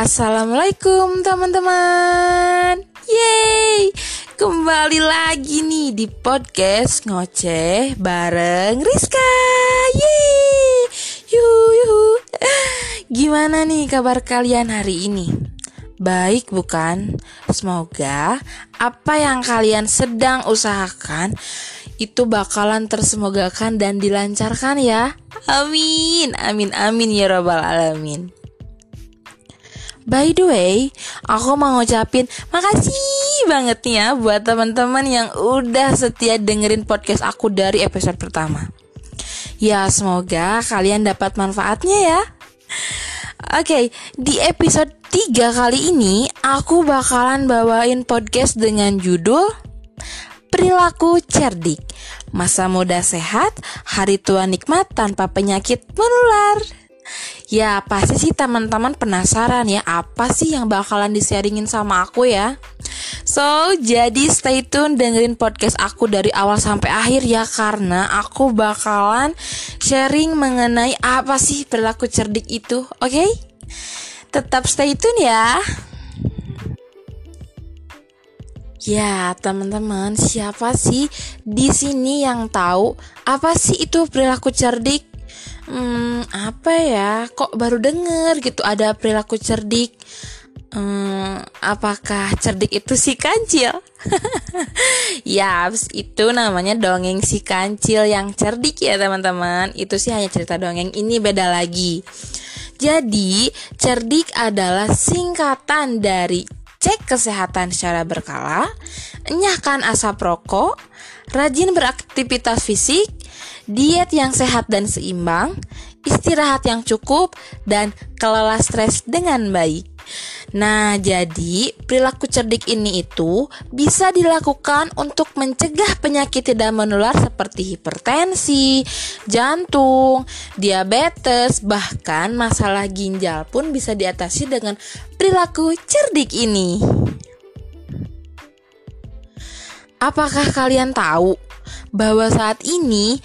Assalamualaikum teman-teman Yeay Kembali lagi nih di podcast ngoceh bareng Rizka Yeay Yuhu, yuhu. Gimana nih kabar kalian hari ini? Baik bukan? Semoga apa yang kalian sedang usahakan itu bakalan tersemogakan dan dilancarkan ya. Amin, amin, amin ya robbal alamin. By the way, aku mau ngucapin makasih banget nih ya buat teman-teman yang udah setia dengerin podcast aku dari episode pertama. Ya, semoga kalian dapat manfaatnya ya. Oke, okay, di episode 3 kali ini aku bakalan bawain podcast dengan judul Perilaku Cerdik. Masa muda sehat, hari tua nikmat tanpa penyakit menular. Ya pasti sih teman-teman penasaran ya apa sih yang bakalan di-sharingin sama aku ya So jadi stay tune dengerin podcast aku dari awal sampai akhir ya Karena aku bakalan sharing mengenai apa sih perilaku cerdik itu Oke? Okay? Tetap stay tune ya Ya, teman-teman, siapa sih di sini yang tahu apa sih itu perilaku cerdik? Hmm, apa ya? Kok baru denger gitu ada perilaku cerdik? Hmm, apakah cerdik itu si kancil? Ya itu namanya dongeng si kancil yang cerdik ya teman-teman. Itu sih hanya cerita dongeng. Ini beda lagi. Jadi cerdik adalah singkatan dari cek kesehatan secara berkala, enyahkan asap rokok, rajin beraktivitas fisik, diet yang sehat dan seimbang, istirahat yang cukup, dan kelola stres dengan baik. Nah, jadi perilaku cerdik ini itu bisa dilakukan untuk mencegah penyakit tidak menular seperti hipertensi, jantung, diabetes, bahkan masalah ginjal pun bisa diatasi dengan perilaku cerdik ini. Apakah kalian tahu bahwa saat ini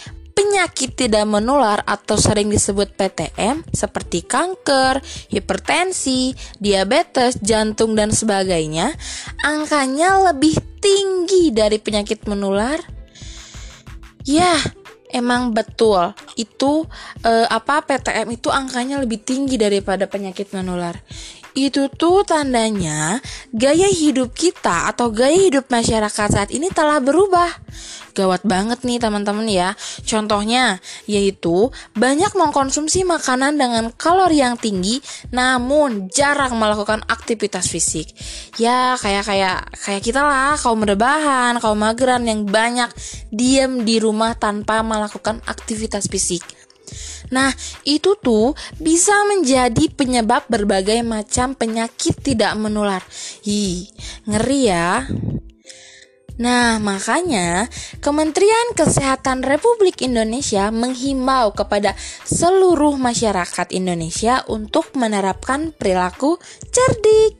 penyakit tidak menular atau sering disebut PTM seperti kanker, hipertensi, diabetes, jantung dan sebagainya, angkanya lebih tinggi dari penyakit menular? Ya, emang betul. Itu eh, apa PTM itu angkanya lebih tinggi daripada penyakit menular itu tuh tandanya gaya hidup kita atau gaya hidup masyarakat saat ini telah berubah. Gawat banget nih teman-teman ya. Contohnya yaitu banyak mengkonsumsi makanan dengan kalori yang tinggi namun jarang melakukan aktivitas fisik. Ya kayak kayak kayak kita lah kaum rebahan, kaum mageran yang banyak diem di rumah tanpa melakukan aktivitas fisik. Nah, itu tuh bisa menjadi penyebab berbagai macam penyakit tidak menular. Hi, ngeri ya. Nah, makanya Kementerian Kesehatan Republik Indonesia menghimbau kepada seluruh masyarakat Indonesia untuk menerapkan perilaku cerdik.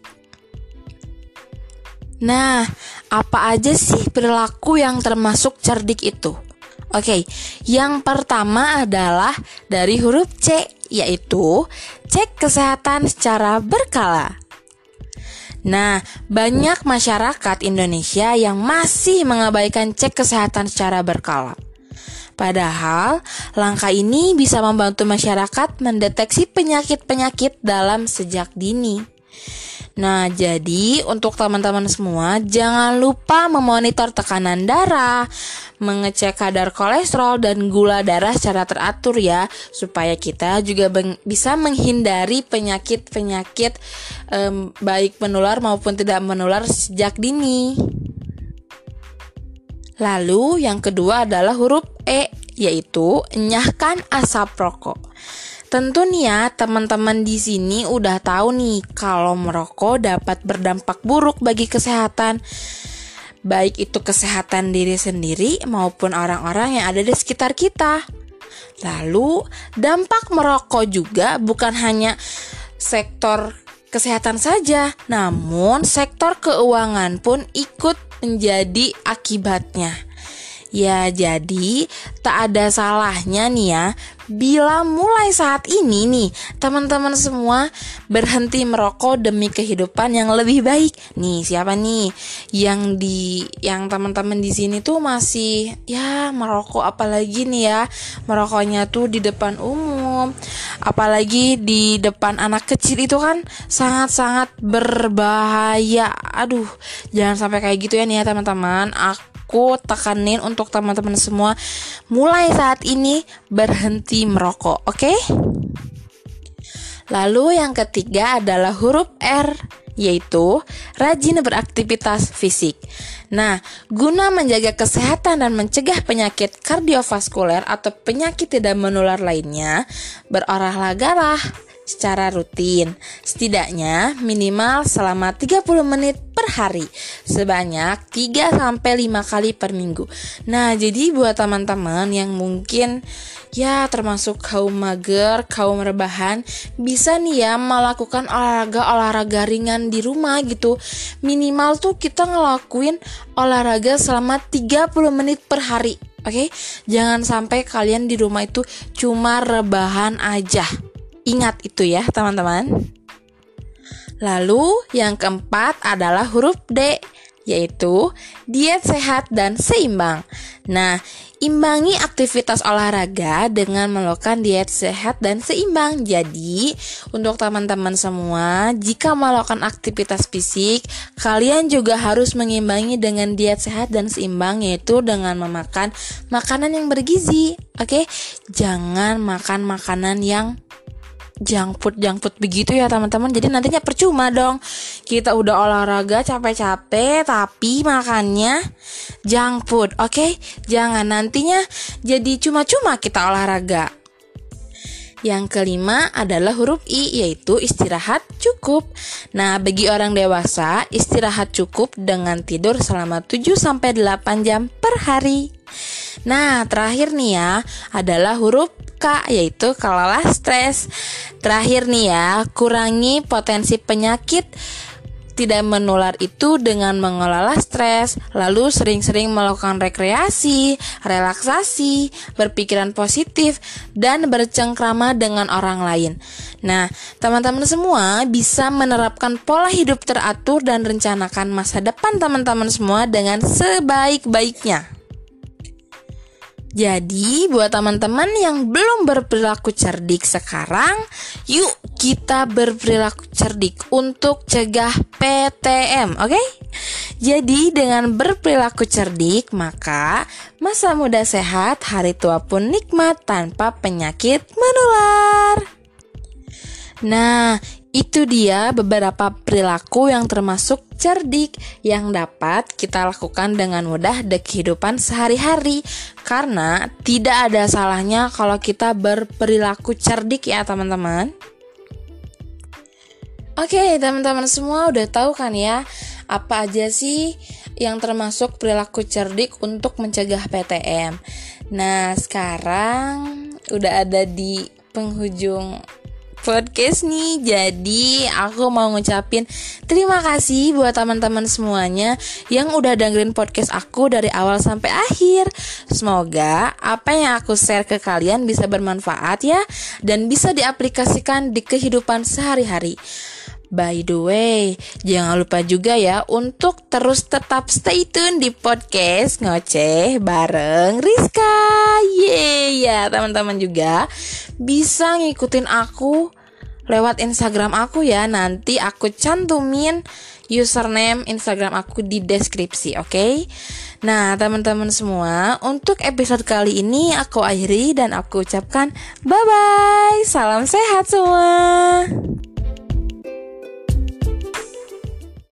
Nah, apa aja sih perilaku yang termasuk cerdik itu? Oke, yang pertama adalah dari huruf C, yaitu cek kesehatan secara berkala. Nah, banyak masyarakat Indonesia yang masih mengabaikan cek kesehatan secara berkala. Padahal, langkah ini bisa membantu masyarakat mendeteksi penyakit-penyakit dalam sejak dini. Nah, jadi untuk teman-teman semua, jangan lupa memonitor tekanan darah, mengecek kadar kolesterol dan gula darah secara teratur ya, supaya kita juga bisa menghindari penyakit-penyakit um, baik menular maupun tidak menular sejak dini. Lalu yang kedua adalah huruf E, yaitu enyahkan asap rokok. Tentu nih ya, teman-teman di sini udah tahu nih kalau merokok dapat berdampak buruk bagi kesehatan. Baik itu kesehatan diri sendiri maupun orang-orang yang ada di sekitar kita. Lalu, dampak merokok juga bukan hanya sektor kesehatan saja, namun sektor keuangan pun ikut menjadi akibatnya. Ya, jadi tak ada salahnya nih ya bila mulai saat ini nih teman-teman semua berhenti merokok demi kehidupan yang lebih baik. Nih, siapa nih yang di yang teman-teman di sini tuh masih ya merokok apalagi nih ya. Merokoknya tuh di depan umum. Apalagi di depan anak kecil itu kan sangat-sangat berbahaya. Aduh, jangan sampai kayak gitu ya nih ya teman-teman. Aku tekanin untuk teman-teman semua mulai saat ini berhenti merokok, oke? Lalu yang ketiga adalah huruf R yaitu rajin beraktivitas fisik. Nah, guna menjaga kesehatan dan mencegah penyakit kardiovaskuler atau penyakit tidak menular lainnya, berolahragalah secara rutin, setidaknya minimal selama 30 menit per hari, sebanyak 3 sampai 5 kali per minggu. Nah, jadi buat teman-teman yang mungkin ya termasuk kaum mager, kaum rebahan, bisa nih ya melakukan olahraga-olahraga ringan di rumah gitu. Minimal tuh kita ngelakuin olahraga selama 30 menit per hari. Oke, okay? jangan sampai kalian di rumah itu cuma rebahan aja. Ingat itu ya, teman-teman. Lalu, yang keempat adalah huruf D, yaitu diet sehat dan seimbang. Nah, imbangi aktivitas olahraga dengan melakukan diet sehat dan seimbang. Jadi, untuk teman-teman semua, jika melakukan aktivitas fisik, kalian juga harus mengimbangi dengan diet sehat dan seimbang, yaitu dengan memakan makanan yang bergizi. Oke, jangan makan makanan yang junk food begitu ya teman-teman jadi nantinya percuma dong kita udah olahraga capek-capek tapi makannya junk oke okay? jangan nantinya jadi cuma-cuma kita olahraga yang kelima adalah huruf I yaitu istirahat cukup. Nah, bagi orang dewasa, istirahat cukup dengan tidur selama 7 sampai 8 jam per hari. Nah, terakhir nih ya adalah huruf K yaitu kelola stres. Terakhir nih ya, kurangi potensi penyakit tidak menular itu dengan mengelola stres, lalu sering-sering melakukan rekreasi, relaksasi, berpikiran positif, dan bercengkrama dengan orang lain. Nah, teman-teman semua bisa menerapkan pola hidup teratur dan rencanakan masa depan teman-teman semua dengan sebaik-baiknya. Jadi, buat teman-teman yang belum berperilaku cerdik sekarang, yuk kita berperilaku cerdik untuk cegah PTM, oke? Okay? Jadi, dengan berperilaku cerdik, maka masa muda sehat, hari tua pun nikmat tanpa penyakit menular. Nah, itu dia beberapa perilaku yang termasuk cerdik yang dapat kita lakukan dengan mudah di kehidupan sehari-hari karena tidak ada salahnya kalau kita berperilaku cerdik ya teman-teman. Oke, teman-teman semua udah tahu kan ya apa aja sih yang termasuk perilaku cerdik untuk mencegah PTM. Nah, sekarang udah ada di penghujung podcast nih. Jadi aku mau ngucapin terima kasih buat teman-teman semuanya yang udah dengerin podcast aku dari awal sampai akhir. Semoga apa yang aku share ke kalian bisa bermanfaat ya dan bisa diaplikasikan di kehidupan sehari-hari. By the way, jangan lupa juga ya untuk terus tetap stay tune di podcast ngoceh bareng Rizka. Yeay ya, teman-teman juga bisa ngikutin aku lewat Instagram aku ya. Nanti aku cantumin username Instagram aku di deskripsi, oke? Okay? Nah, teman-teman semua, untuk episode kali ini aku akhiri dan aku ucapkan bye bye. Salam sehat semua.